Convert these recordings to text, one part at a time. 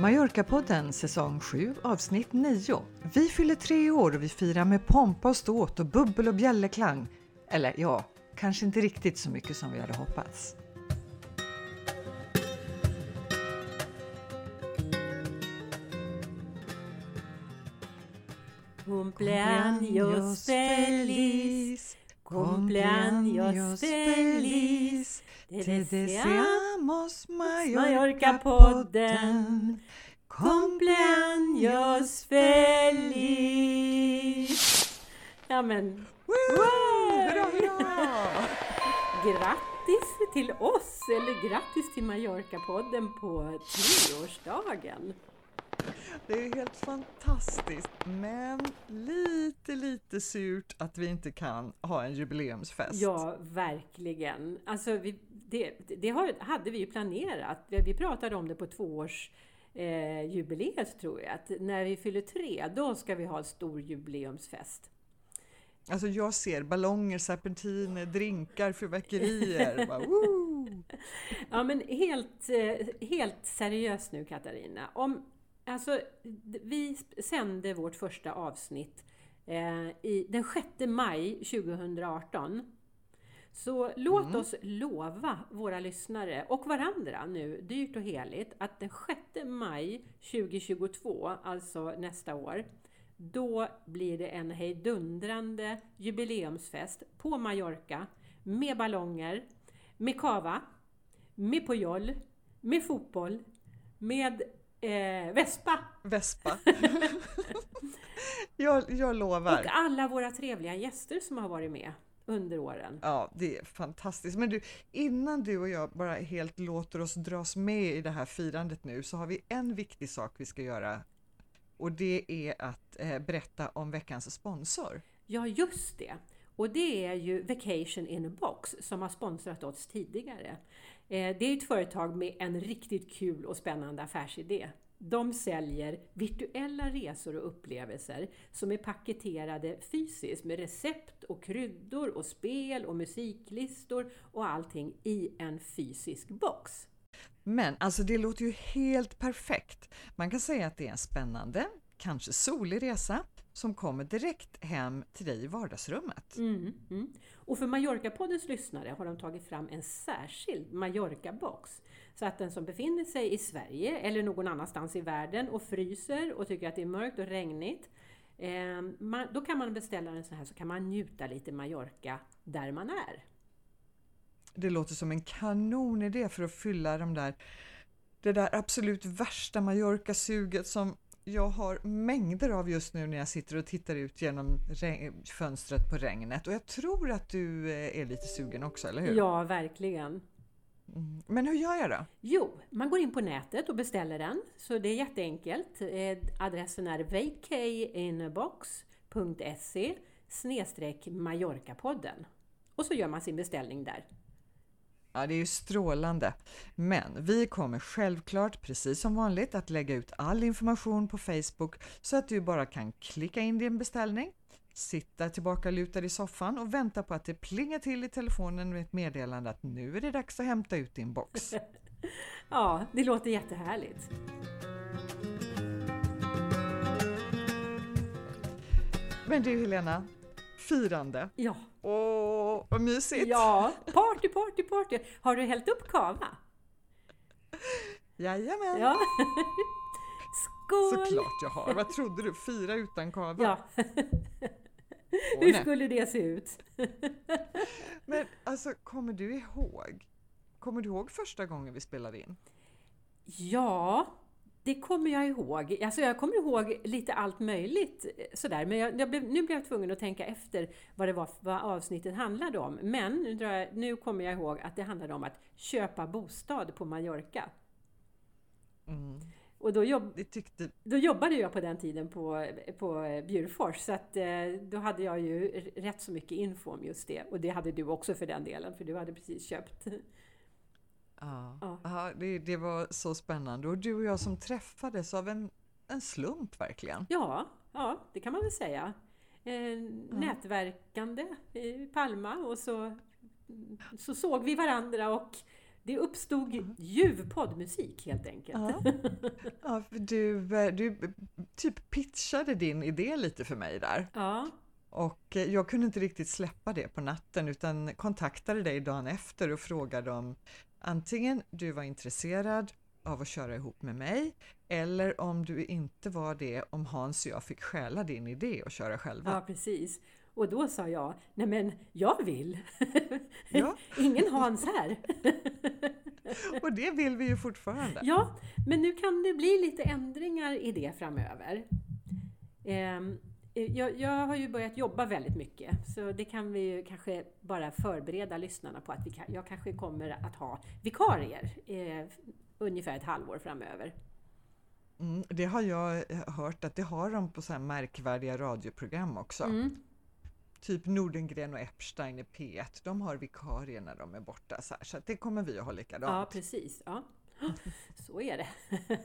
Mallorca-podden säsong 7 avsnitt 9. Vi fyller tre år och vi firar med pompa och ståt och bubbel och bjällerklang. Eller ja, kanske inte riktigt så mycket som vi hade hoppats. Cumpleaños feliz, cumpleaños feliz. Te deseamos Mallorca-podden. Cumpleaños feliz! Ja men... Hurra! Grattis till oss, eller grattis till Mallorca-podden på treårsdagen! Det är helt fantastiskt, men lite, lite surt att vi inte kan ha en jubileumsfest. Ja, verkligen. Alltså, vi, det, det hade vi ju planerat. Vi, pratade om det på tvåårs eh, jubileet tror jag. Att när vi fyller tre, då ska vi ha en stor jubileumsfest. Alltså jag ser ballonger, serpentiner, drinkar, fyrverkerier. Bara! Ja, men helt, eh, helt seriöst nu Katarina. Om, alltså, vi sände vårt första avsnitt eh, i, den 6 maj 2018. Så låt Mm. oss lova våra lyssnare och varandra nu, dyrt och heligt, att den 6 maj 2022, alltså nästa år, då blir det en hejdundrande jubileumsfest på Mallorca med ballonger, med kava, med pojol, med fotboll, med eh, vespa Vespa. jag, jag lovar. och alla våra trevliga gäster som har varit med under åren. Ja, det är fantastiskt. Men du, innan du och jag bara helt låter oss dras med i det här firandet nu så har vi en viktig sak vi ska göra och det är att eh, berätta om veckans sponsor. Ja, just det. Och det är ju Vacation in a box som har sponsrat oss tidigare. Eh, det är ett företag med en riktigt kul och spännande affärsidé. De säljer virtuella resor och upplevelser som är paketerade fysiskt med recept och kryddor och spel och musiklistor och allting i en fysisk box. Men alltså det låter ju helt perfekt. Man kan säga att det är en spännande, kanske solig resa som kommer direkt hem till dig i vardagsrummet. Mm, mm. Och för Mallorca-poddens lyssnare har de tagit fram en särskild Mallorca-box. Så att den som befinner sig i Sverige eller någon annanstans i världen och fryser och tycker att det är mörkt och regnigt. Eh, man, då kan man beställa en sån här så kan man njuta lite Mallorca där man är. Det låter som en kanonidé för att fylla de där, det där absolut värsta Mallorca-suget som jag har mängder av just nu när jag sitter och tittar ut genom fönstret på regnet och jag tror att du eh, är lite sugen också, eller hur? Ja, verkligen. Mm. Men hur gör jag då? Jo, man går in på nätet och beställer den. Så det är jätteenkelt. Eh, Adressen är vacayinbox.se snedstreck Mallorca-podden. Och så gör man sin beställning där. Ja, det är ju strålande. Men vi kommer självklart, precis som vanligt, att lägga ut all information på Facebook så att du bara kan klicka in din beställning, sitta tillbaka lutad i soffan och vänta på att det plingar till i telefonen med ett meddelande att nu är det dags att hämta ut din box. Ja, det låter jättehärligt. Men du Helena, firande. Ja, Åh, vad mysigt! ja, party, party, party. Har du hällt upp kava? Jajamän! Ja. Skål! Såklart jag har. Vad trodde du? Fira utan kava? Ja, Åh, hur nej. skulle det se ut? Men alltså, kommer du ihåg? Kommer du ihåg första gången vi spelade in? Ja, det kommer jag ihåg. Alltså jag kommer ihåg lite allt möjligt eh, sådär. Men jag, jag blev, nu blev jag tvungen att tänka efter vad det var vad avsnittet handlade om. Men nu, drar jag, nu kommer jag ihåg att det handlade om att köpa bostad på Mallorca. Mm. Och då, jobb, tyckte då jobbade jag på den tiden på, på Bjurfors. Så att, eh, då hade jag ju rätt så mycket info om just det. Och det hade du också för den delen, för du hade precis köpt. Ja, Ja. ja det, det var så spännande och du och jag som träffades av en, en slump verkligen. Ja, ja, det kan man väl säga. Eh, nätverkande i Palma och så, så såg vi varandra och Det uppstod ljuv poddmusik helt enkelt. Ja. ja, du, du typ pitchade din idé lite för mig där. Ja, Och eh, jag kunde inte riktigt släppa det på natten utan kontaktade dig dagen efter och frågade om antingen du var intresserad av att köra ihop med mig eller om du inte var det, om Hans och jag fick stjäla din idé och köra själva. ja, precis. Och då sa jag, nej men jag vill. Ja. Ingen Hans här. Och det vill vi ju fortfarande. Ja, men nu kan det bli lite ändringar i det framöver. Ehm, Jag, jag har ju börjat jobba väldigt mycket, så det kan vi ju kanske bara förbereda lyssnarna på att vi kan, jag kanske kommer att ha vikarier eh, ungefär ett halvår framöver. Mm, det har jag hört att det har de på så här märkvärdiga radioprogram också. Mm. Typ Nordengren och Epstein i P1, de har vikarier när de är borta. Så, här, så det kommer vi att ha Ja, likadant. precis. Ja. Så är det.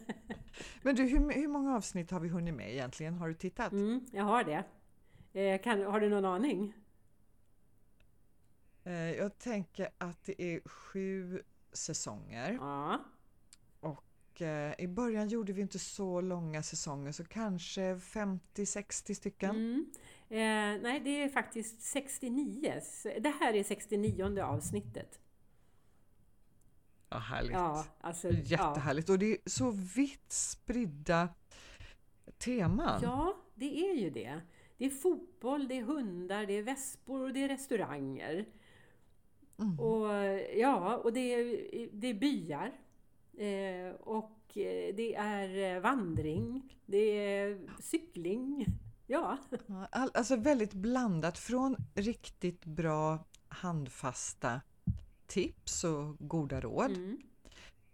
Men du, hur, hur många avsnitt har vi hunnit med egentligen? Har du tittat? Mm, jag har det. Eh, Kan, har du någon aning? Eh, Jag tänker att det är sju säsonger Ja. och eh, i början gjorde vi inte så långa säsonger så kanske 50-60 stycken. Mm. Eh, nej, det är faktiskt 69. Det här är 69 avsnittet. Ja, härligt. Ja, alltså, ja. Jättehärligt och det är så vitt spridda teman. ja, det är ju det. Det är fotboll, det är hundar, det är vespor och det är restauranger. Mm. Och ja, och det är, det är byar. Eh, och eh, det är eh, vandring, det är cykling. Ja, Ja, All, alltså väldigt blandat från riktigt bra handfasta tips och goda råd mm.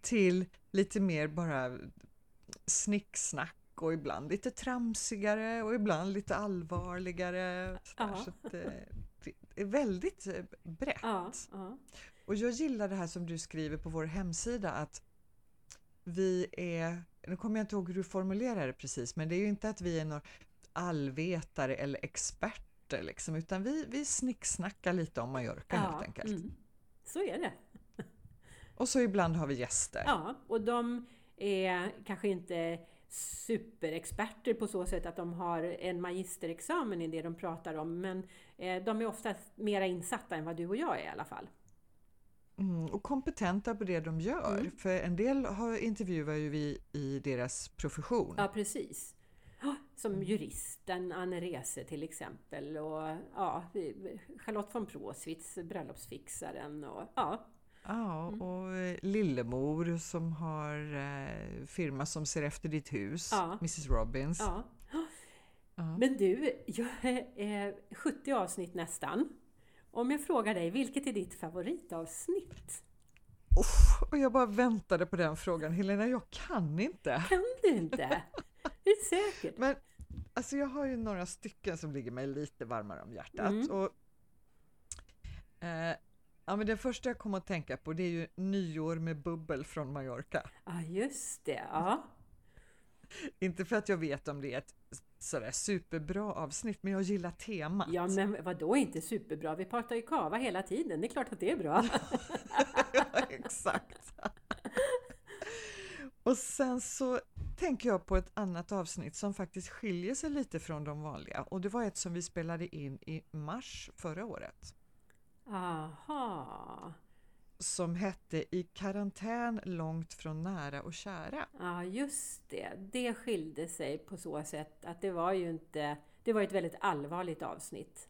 till lite mer bara snicksnack och ibland lite tramsigare och ibland lite allvarligare. sådär. Ja. Så att, eh, det är väldigt eh, brett. ja, ja. Och jag gillar det här som du skriver på vår hemsida att vi är, nu kommer jag inte ihåg hur du formulerar det precis, men det är ju inte att vi är några allvetare eller experter liksom, utan vi, vi snicksnackar lite om Mallorca helt enkelt. Mm. Så är det. Och så ibland har vi gäster. Ja, och de är kanske inte superexperter på så sätt att de har en magisterexamen i det de pratar om, men eh, de är ofta mera insatta än vad du och jag är i alla fall. Mm, och kompetenta på det de gör, Mm. för en del har, intervjuar ju vi i deras profession. Ja, precis. Som juristen Anne Rese till exempel och ja, Charlotte von Proswitz, bröllopsfixaren och ja, Ja, Mm. och eh, Lillemor som har eh, firma som ser efter ditt hus, Ja. Mrs Robbins. ja. Ja. Men du, jag är 70 avsnitt nästan. Om jag frågar dig, vilket är ditt favoritavsnitt? Uff, och jag bara väntade på den frågan. Helena, jag kan inte. Kan du inte? Är du säker? Men alltså jag har ju några stycken som ligger mig lite varmare om hjärtat. Mm. Och, eh, ja, men det första jag kommer att tänka på det är ju nyår med bubbel från Mallorca. Ja, just det. Ja. Inte för att jag vet om det är ett sådär superbra avsnitt, men jag gillar temat. ja, men vad då inte superbra? Vi pratar ju kava hela tiden. Det är klart att det är bra. ja, exakt. Och sen så tänker jag på ett annat avsnitt som faktiskt skiljer sig lite från de vanliga och det var ett som vi spelade in i mars förra året Aha. som hette I karantän långt från nära och kära. Ja, just det. Det skilde sig på så sätt att det var ju inte... Det var ett väldigt allvarligt avsnitt.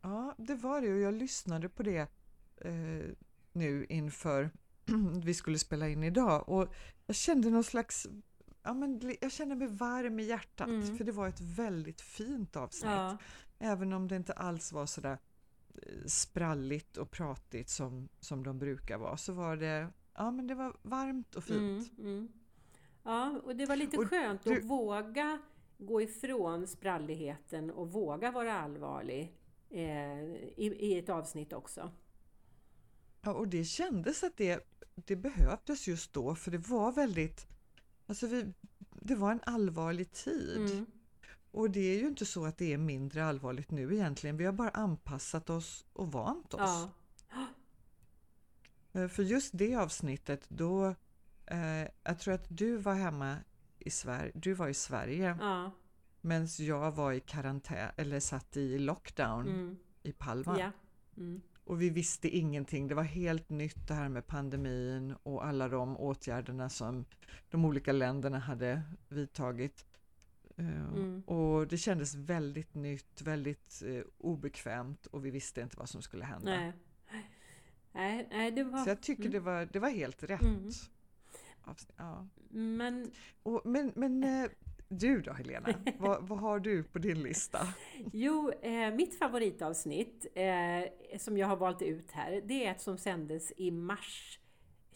Ja, det var det och jag lyssnade på det eh, nu inför vi skulle spela in idag och jag kände någon slags Ja, men jag kände mig varm i hjärtat Mm. för det var ett väldigt fint avsnitt. Ja, Även om det inte alls var sådär eh, spralligt och pratigt som, som de brukar vara så var det, ja men det var varmt och fint. Mm, mm. Ja, och det var lite Och skönt du- att våga gå ifrån spralligheten och våga vara allvarlig eh, i, i ett avsnitt också. Ja, och det kändes att det, det behövdes just då för det var väldigt, alltså vi, det var en allvarlig tid. Mm. Och det är ju inte så att det är mindre allvarligt nu egentligen, vi har bara anpassat oss och vant oss. Ja. Eh, För just det avsnittet då, eh, jag tror att du var hemma i Sverige, du var i Sverige Ja. medan jag var i karantän eller satt i lockdown Mm. i Palma. Ja. Mm. Och vi visste ingenting. Det var helt nytt det här med pandemin och alla de åtgärderna som de olika länderna hade vidtagit. Eh, Mm. Och det kändes väldigt nytt, väldigt eh, obekvämt och vi visste inte vad som skulle hända. Nej. Nej, nej, det var... Så jag tycker Mm. det, var, det var helt rätt. Mm. Ja. Men Och, men men eh, du då Helena, vad, vad har du på din lista? jo, eh, mitt favoritavsnitt eh, som jag har valt ut här, det är ett som sändes i mars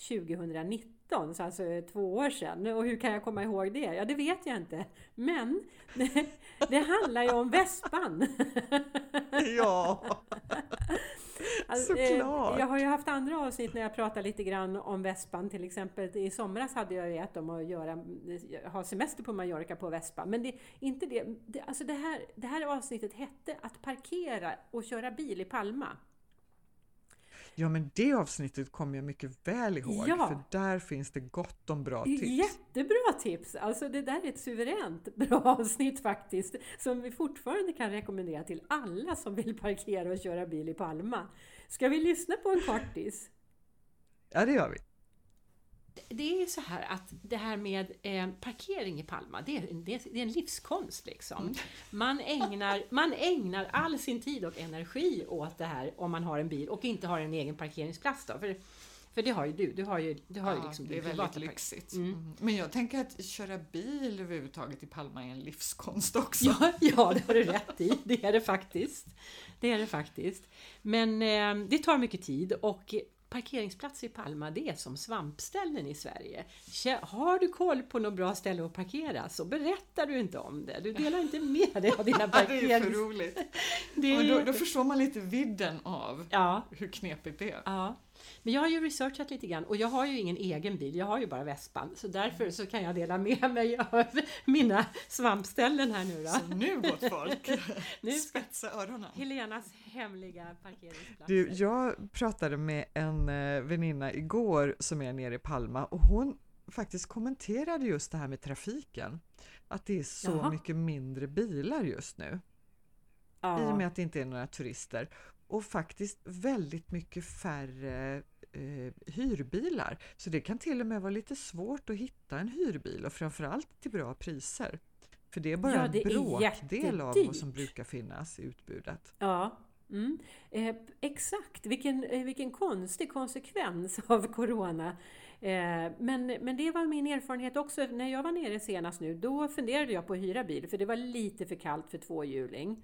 2019, så alltså två år sedan. Och hur kan jag komma ihåg det? Ja, det vet jag inte. Men det handlar ju om vespan. Ja, Alltså, eh, Såklart. Jag har ju haft andra avsnitt när jag pratar lite grann om vespan. Till exempel i somras hade jag ju ett om att göra, ha semester på Mallorca på vespa. Men det, inte det, det, alltså det, här, det här avsnittet hette att parkera och köra bil i Palma. Ja men det avsnittet kommer jag mycket väl ihåg Ja. för där finns det gott om bra tips. Jättebra tips! Alltså det där är ett suveränt bra avsnitt faktiskt. Som vi fortfarande kan rekommendera till alla som vill parkera och köra bil i Palma. Ska vi lyssna på en kortis? Ja det gör vi. Det är ju så här att det här med eh, parkering i Palma, det det, det är en livskonst liksom. Man ägnar, man ägnar all sin tid och energi åt det här om man har en bil och inte har en egen parkeringsplats då. För, för det har ju du, du har ju, du har ju Ja, liksom det är väldigt lyxigt. Mm. Mm. Men jag tänker att köra bil överhuvudtaget i Palma är en livskonst också. Ja, ja, det har du rätt i. Det är det faktiskt. Det är det faktiskt. Men eh, det tar mycket tid och parkeringsplatser i Palma, det är som svampställen i Sverige. Har du koll på något bra ställe att parkera så berättar du inte om det. Du delar inte med dig av dina det är för roligt. Det är då, då förstår man lite vidden av Ja, hur knepigt det är. ja. Men jag har ju researchat lite grann och jag har ju ingen egen bil, jag har ju bara vespan. Så därför så kan jag dela med mig av mina svampställen här nu då. Så nu gott folk, Nu spetsa öronen. Helenas hemliga parkeringsplatser. Du, jag pratade med en eh, väninna igår som är nere i Palma och hon faktiskt kommenterade just det här med trafiken. Att det är så Jaha. mycket mindre bilar just nu. Ja. I och med att det inte är några turister. Och faktiskt väldigt mycket färre eh, hyrbilar. Så det kan till och med vara lite svårt att hitta en hyrbil och framförallt till bra priser. För det är bara Ja, det en bråkdel av vad som brukar finnas i utbudet. Ja, mm. eh, exakt. Vilken, eh, vilken konstig konsekvens av Corona. Eh, men, men det var min erfarenhet också. När jag var nere senast nu, då funderade jag på att hyra bil, för det var lite för kallt för tvåhjuling.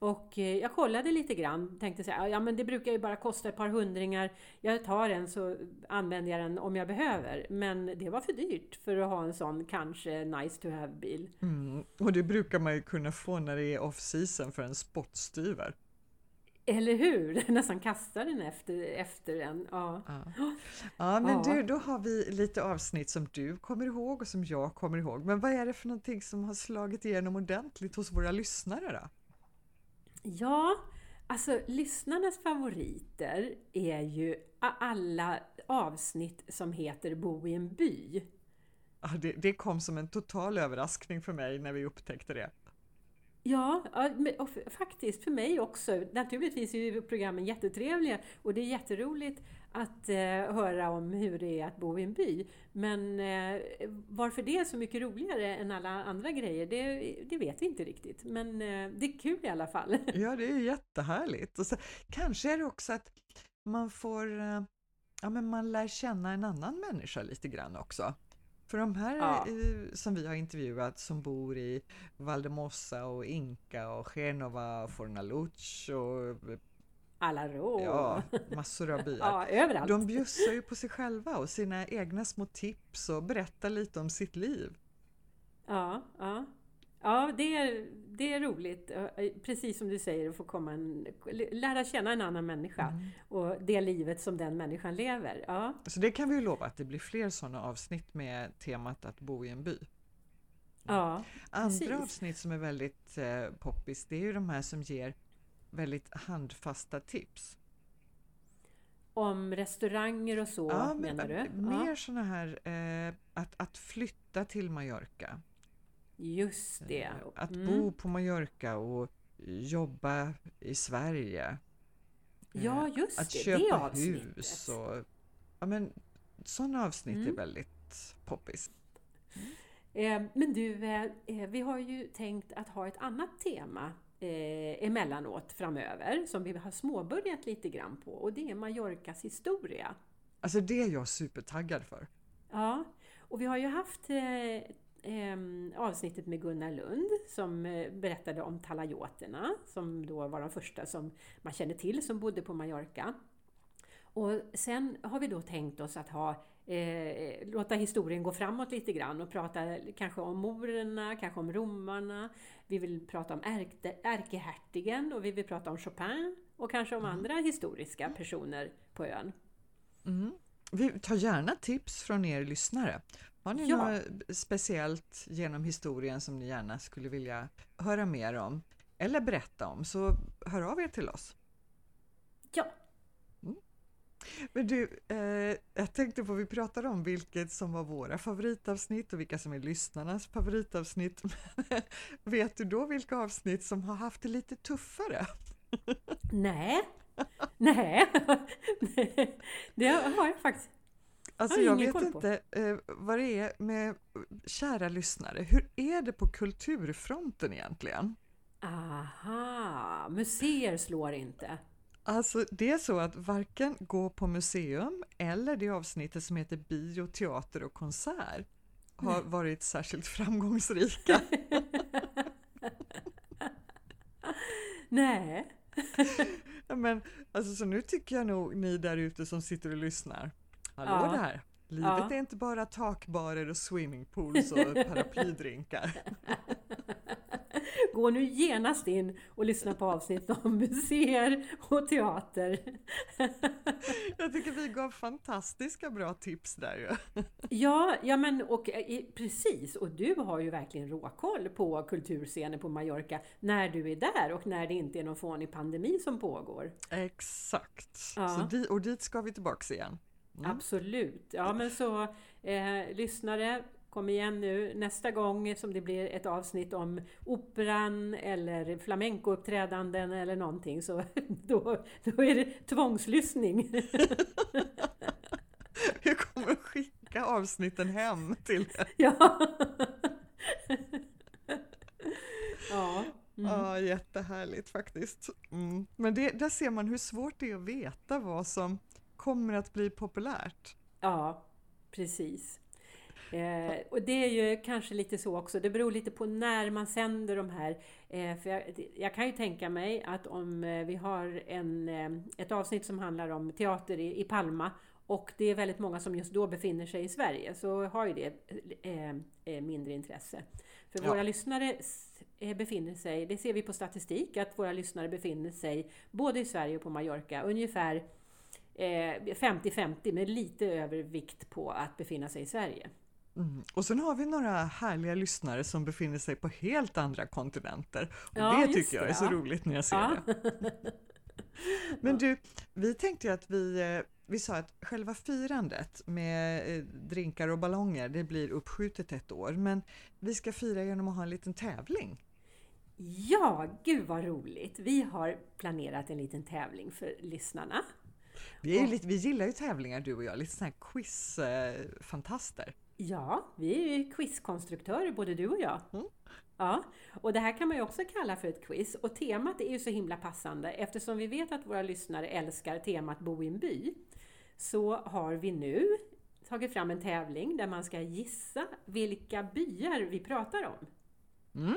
Och eh, jag kollade lite grann, tänkte så här, ja men det brukar ju bara kosta ett par hundringar. Jag tar en så använder jag den om jag behöver. Men det var för dyrt för att ha en sån kanske nice to have-bil. Mm. Och det brukar man ju kunna få när det är off-season för en spottstyver. Eller hur? Nästan kastar den efter, efter en. Ja. Ja, ja men Ja. du, då har vi lite avsnitt som du kommer ihåg och som jag kommer ihåg. Men vad är det för någonting som har slagit igenom ordentligt hos våra lyssnare då? Ja, alltså lyssnarnas favoriter är ju alla avsnitt som heter Bo i en by. Ja, det, det kom som en total överraskning för mig när vi upptäckte det. Ja, och faktiskt för mig också. Naturligtvis är ju programmen jättetrevliga och det är jätteroligt att eh, höra om hur det är att bo i en by. Men eh, varför det är så mycket roligare än alla andra grejer, det, det vet vi inte riktigt. Men eh, det är kul i alla fall. Ja, det är jättehärligt. Och så, kanske är det också att man får, eh, ja men man lär känna en annan människa lite grann också. För de här Ja. eh, som vi har intervjuat som bor i Valdemossa och Inca och Genova och Fornaluch och Alla råd. ja, massor av byar. ja, överallt. De bjussar ju på sig själva och sina egna små tips och berättar lite om sitt liv. Ja, ja. Ja det, är, det är roligt. Eh, Precis som du säger, att få komma en, lära känna en annan människa Mm. och det livet som den människan lever. Ja, Så det kan vi ju lova att det blir fler sådana avsnitt med temat att bo i en by. ja, Andra Precis. avsnitt som är väldigt eh, poppis, det är ju de här som ger väldigt handfasta tips. om restauranger och så Ja, men, menar du? Mer Ja, såna här eh, att, att flytta till Mallorca. Just det. Eh, Att Mm. bo på Mallorca och jobba i Sverige. Ja, Eh, just Att det. köpa det avsnittet. hus och... Ja, men sådana avsnitt är Mm. väldigt poppis. Eh, men du, eh, vi har ju tänkt att ha ett annat tema eh, emellanåt framöver som vi har småbörjat lite grann på och det är Mallorcas historia. Alltså det är jag supertaggad för. Ja, och vi har ju haft avsnittet med Gunnar Lund som eh, berättade om talajoterna som då var de första som man kände till som bodde på Mallorca. Och sen har vi då tänkt oss att ha, eh, låta historien gå framåt lite grann och prata kanske om morerna, kanske om romarna. Vi vill prata om ärke, ärkehertigen och vi vill prata om Chopin och kanske om andra historiska personer på ön. Mm. Vi tar gärna tips från er lyssnare. Har ni Ja. något speciellt genom historien som ni gärna skulle vilja höra mer om eller berätta om så hör av er till oss. Ja, Men du, eh, jag tänkte på, vi pratade om vilket som var våra favoritavsnitt och vilka som är lyssnarnas favoritavsnitt. Vet du då vilka avsnitt som har haft det lite tuffare? Nej, nej, det har jag faktiskt. Alltså jag ingen vet inte eh, vad det är med kära lyssnare. Hur är det på kulturfronten egentligen? Aha, museer slår inte. Alltså det är så att varken gå på museum eller det avsnittet som heter bio, teater och konsert har varit särskilt framgångsrika. Nej, Men alltså så nu tycker jag nog ni där ute som sitter och lyssnar. Hallå Ja. där! Livet Ja. är inte bara takbarer och swimmingpools och paraplydrinkar. gå nu genast in och lyssna på avsnitt om museer och teater. Jag tycker vi gav fantastiska bra tips där ju. Ja, ja men och eh, precis, och du har ju verkligen råkoll på kulturscenen på Mallorca när du är där och när det inte är någon fånig pandemi som pågår. Exakt. Ja. Så och dit ska vi tillbaks igen. Mm. Absolut. Ja, men så eh, lyssnare, kom igen nu nästa gång som det blir ett avsnitt om operan eller flamencouppträdanden eller någonting så då, då är det tvångslyssning. Vi kommer skicka avsnitten hem till er. ja. ja. Mm. Ja, jättehärligt faktiskt. Mm. Men det, där ser man hur svårt det är att veta vad som kommer att bli populärt. Ja, precis. Eh, och det är ju kanske lite så också, det beror lite på när man sänder de här. Eh, för jag, jag kan ju tänka mig att om eh, vi har en, eh, ett avsnitt som handlar om teater i, i Palma och det är väldigt många som just då befinner sig i Sverige så har ju det eh, eh, mindre intresse. För Ja. våra lyssnare befinner sig, det ser vi på statistik, att våra lyssnare befinner sig både i Sverige och på Mallorca ungefär 50-50 med lite övervikt på att befinna sig i Sverige. Mm. Och sen har vi några härliga lyssnare som befinner sig på helt andra kontinenter. Och Ja, det tycker jag det, är så ja. roligt när jag ser Ja. det. Men du, vi tänkte ju att vi, eh, vi sa att själva firandet med eh, drinkar och ballonger, det blir uppskjutet ett år. Men vi ska fira genom att ha en liten tävling. Ja, gud vad roligt! Vi har planerat en liten tävling för lyssnarna. Vi, är Och- lite, vi gillar ju tävlingar du och jag, lite sådana här quiz-fantaster. Ja, vi är ju quizkonstruktörer både du och jag. Mm. Ja, och det här kan man ju också kalla för ett quiz. Och temat är ju så himla passande eftersom vi vet att våra lyssnare älskar temat Bo i en by. Så har vi nu tagit fram en tävling där man ska gissa vilka byar vi pratar om. Mm.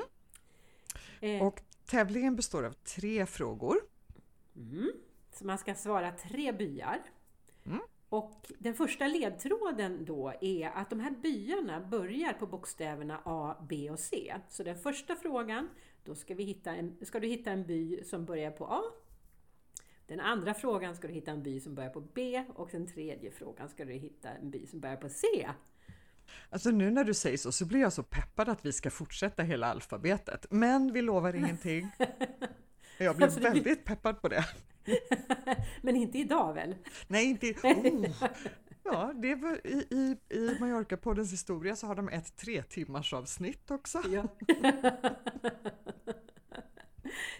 Eh, Och tävlingen består av tre frågor. Mm. Så man ska svara tre byar. Mm. Och den första ledtråden då är att de här byarna börjar på bokstäverna A, B och C. Så den första frågan, då ska, vi hitta en, ska du hitta en by som börjar på A. Den andra frågan ska du hitta en by som börjar på B och den tredje frågan ska du hitta en by som börjar på C. Alltså nu när du säger så, så blir jag så peppad att vi ska fortsätta hela alfabetet. Men vi lovar ingenting. Jag blir Alltså, det blir- väldigt peppad på det. Men inte idag väl? Nej, inte... Oh. Ja, det var, i, i, i Mallorca-poddens historia så har de ett tre timmars avsnitt också. Ja.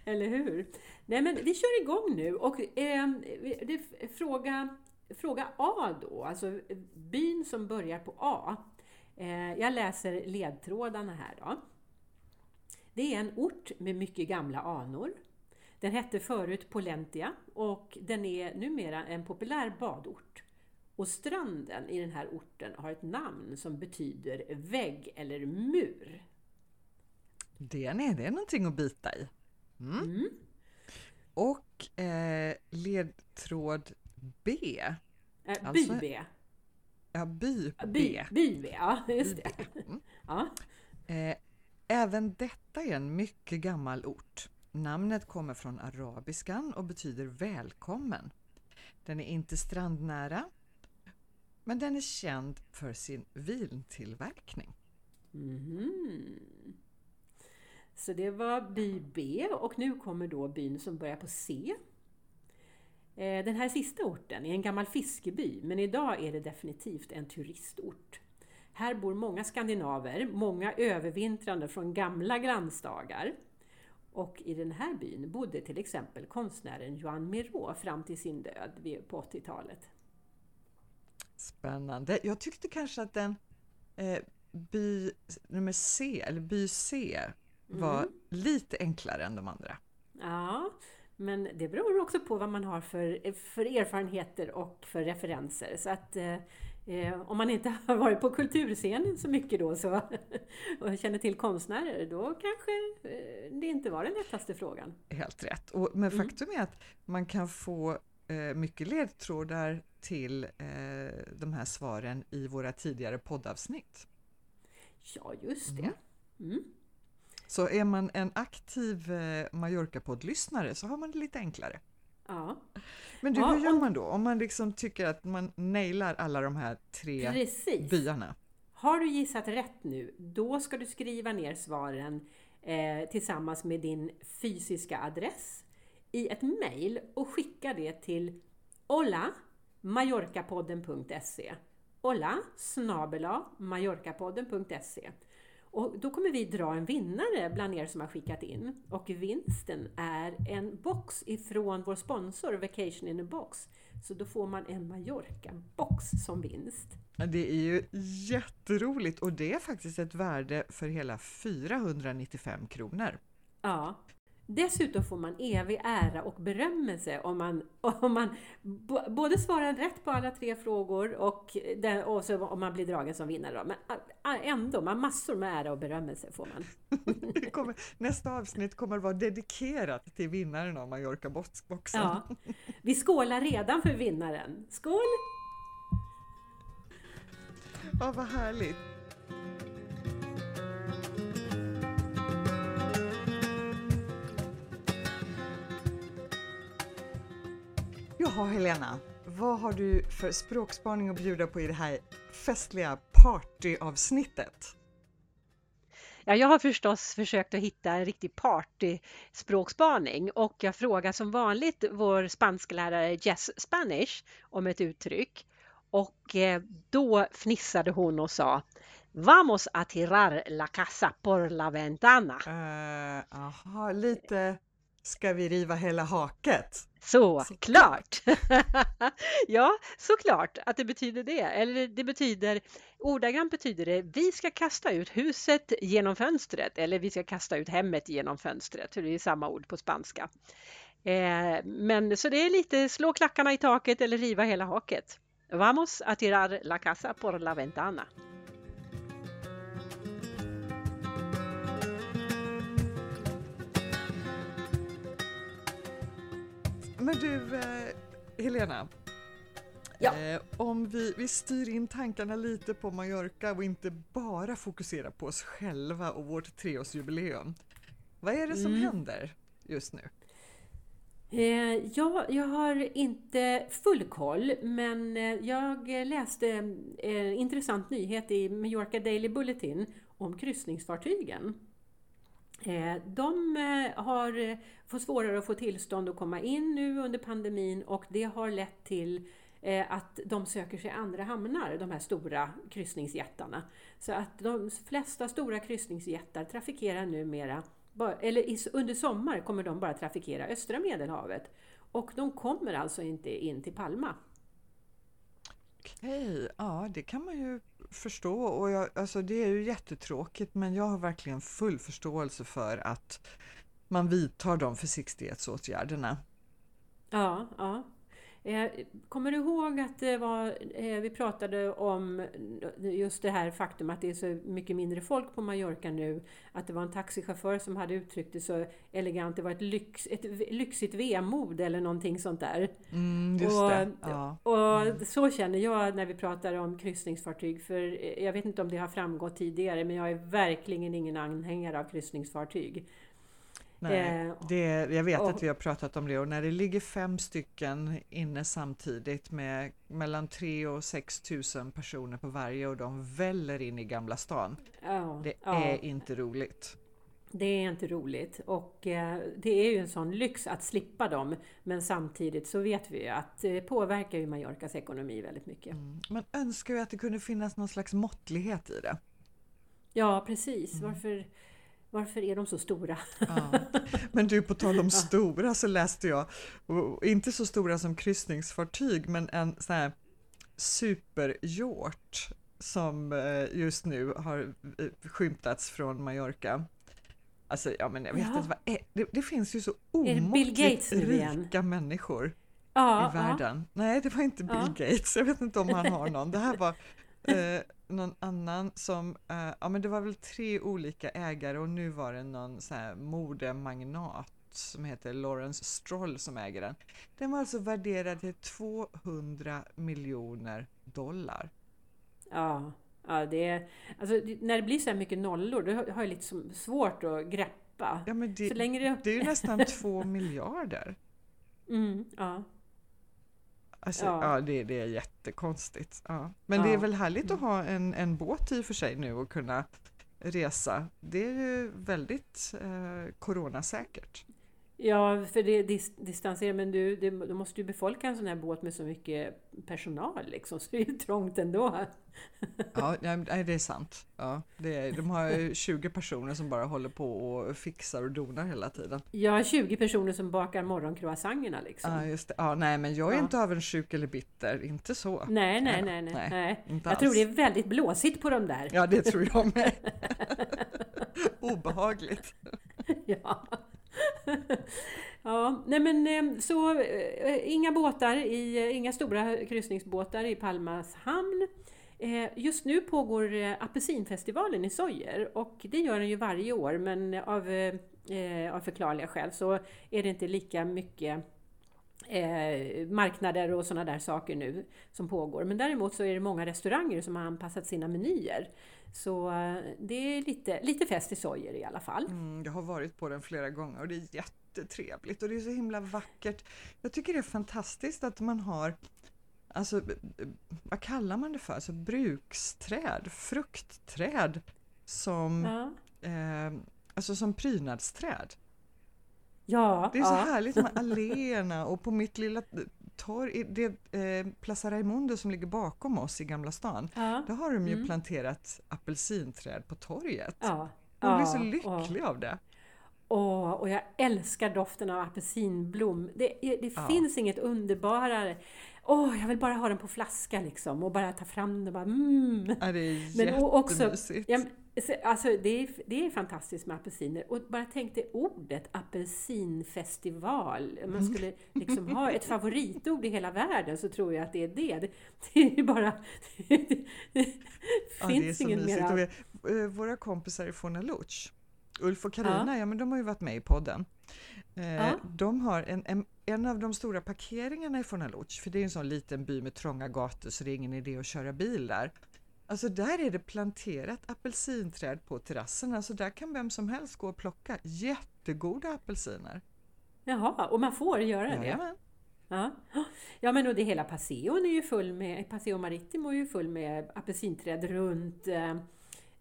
Eller hur? Nej men vi kör igång nu och eh, det, fråga, fråga A då, alltså byn som börjar på A. Eh, jag läser ledtrådarna här då. Det är en ort med mycket gamla anor. Den hette förut Polentia och den är numera en populär badort. Och stranden i den här orten har ett namn som betyder vägg eller mur. Det är, det är någonting att bita i. Mm. Mm. Och eh, ledtråd B. Eh, alltså, by B. Ja, by B. By, by B, ja just det. Mm. Ja. Eh, även detta är en mycket gammal ort. Namnet kommer från arabiskan och betyder välkommen. Den är inte strandnära, men den är känd för sin vintillverkning. Mm. Så det var by B och nu kommer då byn som börjar på C. Eh, den här sista orten är en gammal fiskeby, men idag är det definitivt en turistort. Här bor många skandinaver, många övervintrande från gamla glansdagar. Och i den här byn bodde till exempel konstnären Joan Miró fram till sin död på 80-talet. Spännande. Jag tyckte kanske att den eh, by nummer C, eller by C, var mm. lite enklare än de andra. Ja, men det beror också på vad man har för, för erfarenheter och för referenser. Så att eh, eh om man inte har varit på kulturscenen så mycket då så, och känner till konstnärer, då kanske eh, det inte var den lättaste frågan. Helt rätt. Och, men mm. faktum är att man kan få eh, mycket ledtrådar till eh, de här svaren i våra tidigare poddavsnitt. Ja, just det. Mm. Mm. Så är man en aktiv eh, Mallorca-poddlyssnare så har man det lite enklare. Ja. Men du, ja, hur gör man då? Om man liksom tycker att man nailar alla de här tre Precis. byarna? Har du gissat rätt nu, då ska du skriva ner svaren eh, tillsammans med din fysiska adress i ett mejl och skicka det till Hola mallorcapodden.se Hola snabela mallorcapodden.se och då kommer vi dra en vinnare bland er som har skickat in. Och vinsten är en box ifrån vår sponsor Vacation in a box. Så då får man en Mallorca-box som vinst. Det är ju jätteroligt och det är faktiskt ett värde för hela 495 kronor. Ja, Dessutom får man evig ära och berömmelse om man, om man både svarar rätt på alla tre frågor och, den, och så om man blir dragen som vinnare. Men ändå, man massor med ära och berömmelse får man. kommer, nästa avsnitt kommer vara dedikerat till vinnaren av Mallorca-boxen. Ja. Vi skålar redan för vinnaren. Skål! Ja, vad härligt. Jaha Helena, vad har du för språkspaning att bjuda på i det här festliga partyavsnittet? Ja, jag har förstås försökt att hitta en riktig party-språkspaning och jag frågar som vanligt vår spansklärare Jess Spanish om ett uttryck och eh, då fnissade hon och sa Vamos a tirar la casa por la ventana. Jaha, uh, lite Ska vi riva hela haket? Såklart! ja, såklart att det betyder det. Eller det betyder, ordagrant betyder det, vi ska kasta ut huset genom fönstret eller vi ska kasta ut hemmet genom fönstret. Det är samma ord på spanska. Eh, men så det är lite slå klackarna i taket eller riva hela haket. Vamos a tirar la casa por la ventana. Men du, eh, Helena. Ja. Eh, om vi, vi styr in tankarna lite på Mallorca och inte bara fokuserar på oss själva och vårt treårsjubileum. Vad är det som mm. händer just nu? Eh, ja, jag har inte full koll, men jag läste en intressant nyhet i Mallorca Daily Bulletin om kryssningsfartygen. Eh, de eh, har eh, fått svårare att få tillstånd att komma in nu under pandemin och det har lett till att de söker sig andra hamnar, de här stora kryssningsjättarna. Så att de flesta stora kryssningsjättar trafikerar numera, eller under sommar kommer de bara trafikera östra medelhavet. Och de kommer alltså inte in till Palma. Okej, ja det kan man ju förstå och jag, alltså det är ju jättetråkigt men jag har verkligen full förståelse för att man vidtar de försiktighetsåtgärderna. Ja, ja. Eh, kommer du ihåg att var, eh, vi pratade om just det här faktum att det är så mycket mindre folk på Mallorca nu. Att det var en taxichaufför som hade uttryckt det så elegant. Det var ett, lyx, ett lyxigt vemod eller någonting sånt där. Mm, just och, det. Ja. och mm. så känner jag när vi pratar om kryssningsfartyg. För jag vet inte om det har framgått tidigare men jag är verkligen ingen anhängare av kryssningsfartyg. Nej, eh, det, jag vet att vi har pratat om det och när det ligger fem stycken inne samtidigt med mellan 3 och 6 tusen personer på varje och de väller in i Gamla stan. Ja, det ja. är inte roligt. Det är inte roligt och eh, det är ju en sån lyx att slippa dem. Men samtidigt så vet vi ju att det påverkar ju Mallorcas ekonomi väldigt mycket. Mm. Man önskar ju att det kunde finnas någon slags måttlighet i det. Ja, precis. Mm. Varför varför är de så stora? Ja. Men du, på tal om stora så läste jag, inte så stora som kryssningsfartyg, men en sån här superhjort som eh, just nu har eh, skymtats från Mallorca. Alltså, ja men jag vet ja. inte, vad det, det finns ju så omåttligt rika människor ja, i världen. Ja. Nej, det var inte Bill Gates, jag vet inte om han har någon. Det här var eh, någon annan som, eh, ja men det var väl tre olika ägare och nu var det någon så här modemagnat som heter Lawrence Stroll som äger den. Den var alltså värderad till 200 miljoner dollar. Ja, ja det är, alltså när det blir så här mycket nollor då har jag lite svårt att greppa. Ja, men det, så länge det... det är ju nästan två miljarder. Mm, ja. Alltså, ja. ja, det, det är jättekonstigt. Ja. Men ja. det är väl härligt att ha en, en båt i och för sig nu och kunna resa. Det är ju väldigt eh, coronasäkert. Ja, för det dis distanserar, men du, det, du måste ju befolka en sån här båt med så mycket personal liksom, så det är ju trångt ändå. Ja, nej, det är sant. Ja, det är, de har 20 personer som bara håller på och fixar och donar hela tiden. Ja, 20 personer som bakar morgoncroissangerna liksom. Ja, just det. Ja, nej, men jag är ja. inte avundsjuk eller bitter, inte så. Nej, nej, nej, nej. nej, nej. Jag alls. tror det är väldigt blåsigt på de där. Ja, det tror jag med. Obehagligt. Ja. ja, nej men eh, så eh, inga båtar, i, eh, inga stora kryssningsbåtar i Palmas hamn. Just nu pågår apelsinfestivalen i Sojer och det gör den ju varje år men av, av förklarliga skäl så är det inte lika mycket Eh, marknader och sådana där saker nu som pågår. Men däremot så är det många restauranger som har anpassat sina menyer. Så eh, det är lite, lite fest i Sojer i alla fall. Mm, jag har varit på den flera gånger och det är jättetrevligt och det är så himla vackert. Jag tycker det är fantastiskt att man har Alltså, vad kallar man det för? Alltså bruksträd, fruktträd som, ja. eh, alltså som prydnadsträd. Ja, det är så härligt med alléerna och på mitt lilla torg, det eh, Plaza Raimundo som ligger bakom oss i Gamla stan, ja. där har de ju mm. planterat apelsinträd på torget. Ja. Man blir så lycklig av det. Åh, och jag älskar doften av apelsinblom. Det, det finns inget underbarare. Åh, jag vill bara ha den på flaska liksom och bara ta fram den och bara mm. Ja, det är Men jättemysigt. Ja, Alltså det är, det är fantastiskt med apelsiner. Och bara tänk dig ordet apelsinfestival. Om man skulle liksom ha ett favoritord i hela världen så tror jag att det är det. Det, det är bara... Det, det ja, finns det ingen mer... Eh, våra kompisar i Fornaluch, Ulf och Karina, ja. ja. men de har ju varit med i podden. Eh, ja. De har en, en, en, av de stora parkeringarna i Fornaluch, för det är en sån liten by med trånga gator så det är ingen idé att köra bil där. Alltså där är det planterat apelsinträd på terrassen, alltså där kan vem som helst gå och plocka jättegoda apelsiner. Jaha, och man får göra det? Jajamän. Ja. ja, men och det hela Passeon är ju full med, Paseo Maritimo är ju full med apelsinträd runt eh,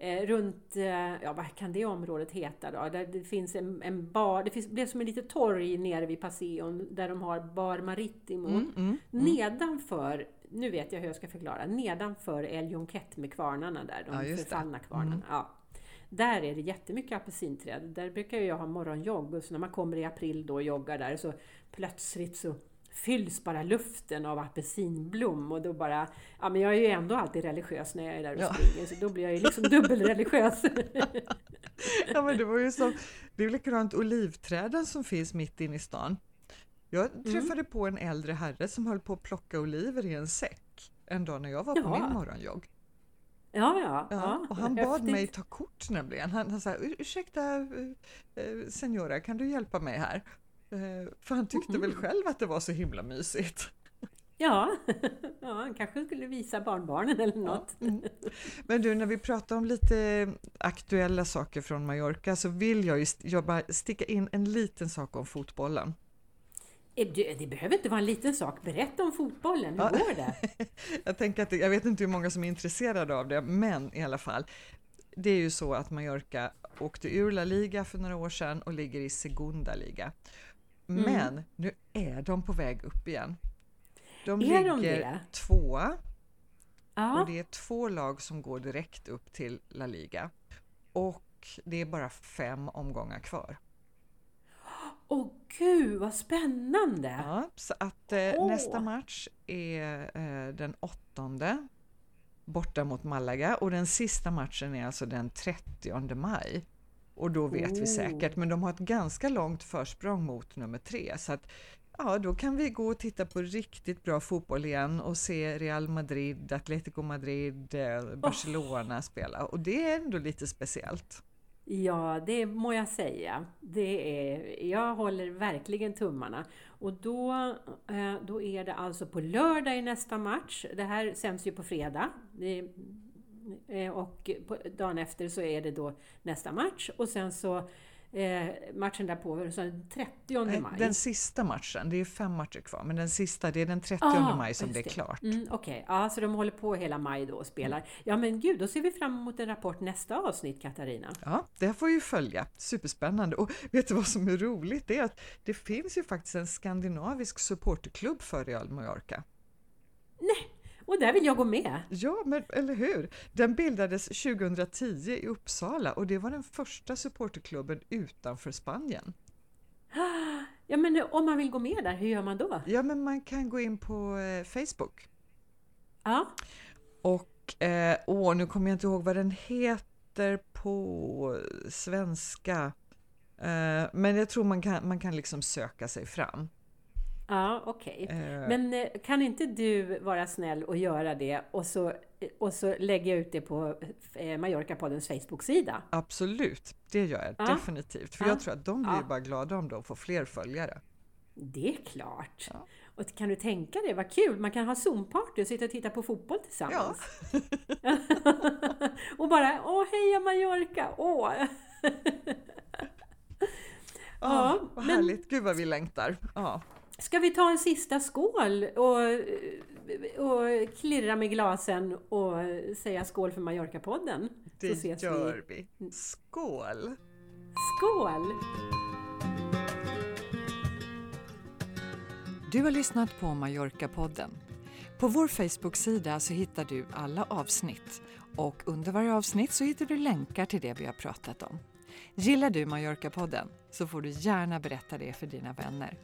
runt, eh, ja vad kan det området heta då? Där det finns en, en bar, det, finns, är som en litet torg nere vid Passeon där de har Bar Maritimo. Mm, mm, Nedanför, nu vet jag hur jag ska förklara, nedanför El Jonquet med kvarnarna där, de Ja, förfallna kvarnarna. Ja. Där är det jättemycket apelsinträd. Där brukar jag ha morgonjogg och så när man kommer i april då och joggar där så plötsligt så fylls bara luften av apelsinblom och då bara, ja men jag är ju ändå alltid religiös när jag är där och Ja. springer så då blir jag ju liksom dubbelreligiös. Ja, men det var ju som, det är likadant olivträden som finns mitt inne i stan. Jag Mm. träffade på en äldre herre som höll på att plocka oliver i en säck en dag när jag var på Jaha. min morgonjogg. Ja, ja. Ja, och han bad häftigt. mig ta kort nämligen. Han, han sa, "Ur- ursäkta eh, eh, senora, kan du hjälpa mig här? Eh, För han tyckte Mhm. väl själv att det var så himla mysigt. Ja, ja, han kanske skulle visa barnbarnen eller något. Mm. Men du, när vi pratar om lite aktuella saker från Mallorca så vill jag ju jag bara sticka in en liten sak om fotbollen. Eh, Det behöver inte vara en liten sak. Berätta om fotbollen. Hur Ja. går det? Jag tänker att jag vet inte hur många som är intresserade av det, men i alla fall. Det är ju så att Mallorca åkte ur La Liga för några år sedan och ligger i Segunda Liga. Mm. Men nu är de på väg upp igen. De Är de ligger det? tvåa och Ja, det är två lag som går direkt upp till La Liga. Och det är bara fem omgångar kvar. åh gud vad spännande! Ja, så att eh, Åh. nästa match är eh, den åttonde borta mot Malaga och den sista matchen är alltså den 30 maj. Och då vet Oh. vi säkert, men de har ett ganska långt försprång mot nummer tre. Så att, ja, då kan vi gå och titta på riktigt bra fotboll igen och se Real Madrid, Atletico Madrid, eh, Barcelona spela. Och det är ändå lite speciellt. Ja, det må jag säga. Det är, jag håller verkligen tummarna. Och då, eh, då är det alltså på lördag i nästa match. Det här sänds ju på fredag. Det, och på, dagen efter så är det då nästa match. Och sen så eh, matchen därpå, så den 30 Nej, maj. Den sista matchen, det är fem matcher kvar, men den sista, det är den 30 Ah, maj som det är klart. Mm, Okej, ja, så de håller på hela maj då och spelar. Ja men gud, då ser vi fram emot en rapport nästa avsnitt Katarina. Ja, det får ju följa. Superspännande. Och vet du vad som är roligt? Det är att det finns ju faktiskt en skandinavisk supporterklubb för Real Mallorca. Och där vill jag gå med! Ja, men eller hur? Den bildades 2010 i Uppsala och det var den första supporterklubben utanför Spanien. Ja men om man vill gå med där, hur gör man då? Ja, men man kan gå in på eh, Facebook Ja, och eh, åh, nu kommer jag inte ihåg vad den heter på svenska. Eh, men jag tror man kan, man kan liksom söka sig fram. Ja okej. Eh, Men eh, kan inte du vara snäll och göra det och så, och så lägger jag ut det på eh, Mallorca-poddens Facebook-sida? Absolut, det gör jag Ja. definitivt. För Ja. jag tror att de blir Ja. bara glada om de får fler följare. Det är klart! Ja. Och kan du tänka dig, vad kul! Man kan ha Zoom-party och sitta och titta på fotboll tillsammans. och bara, åh heja Mallorca! Åh! Ja, Ja, vad men- härligt. Gud vad vi längtar. Ja, Ska vi ta en sista skål och, och klirra med glasen och säga skål för Mallorca-podden? det Så ses gör vi. Skål! Skål! Du har lyssnat på Mallorca-podden. På vår Facebook-sida så hittar du alla avsnitt och under varje avsnitt så hittar du länkar till det vi har pratat om. Gillar du Mallorca-podden så får du gärna berätta det för dina vänner.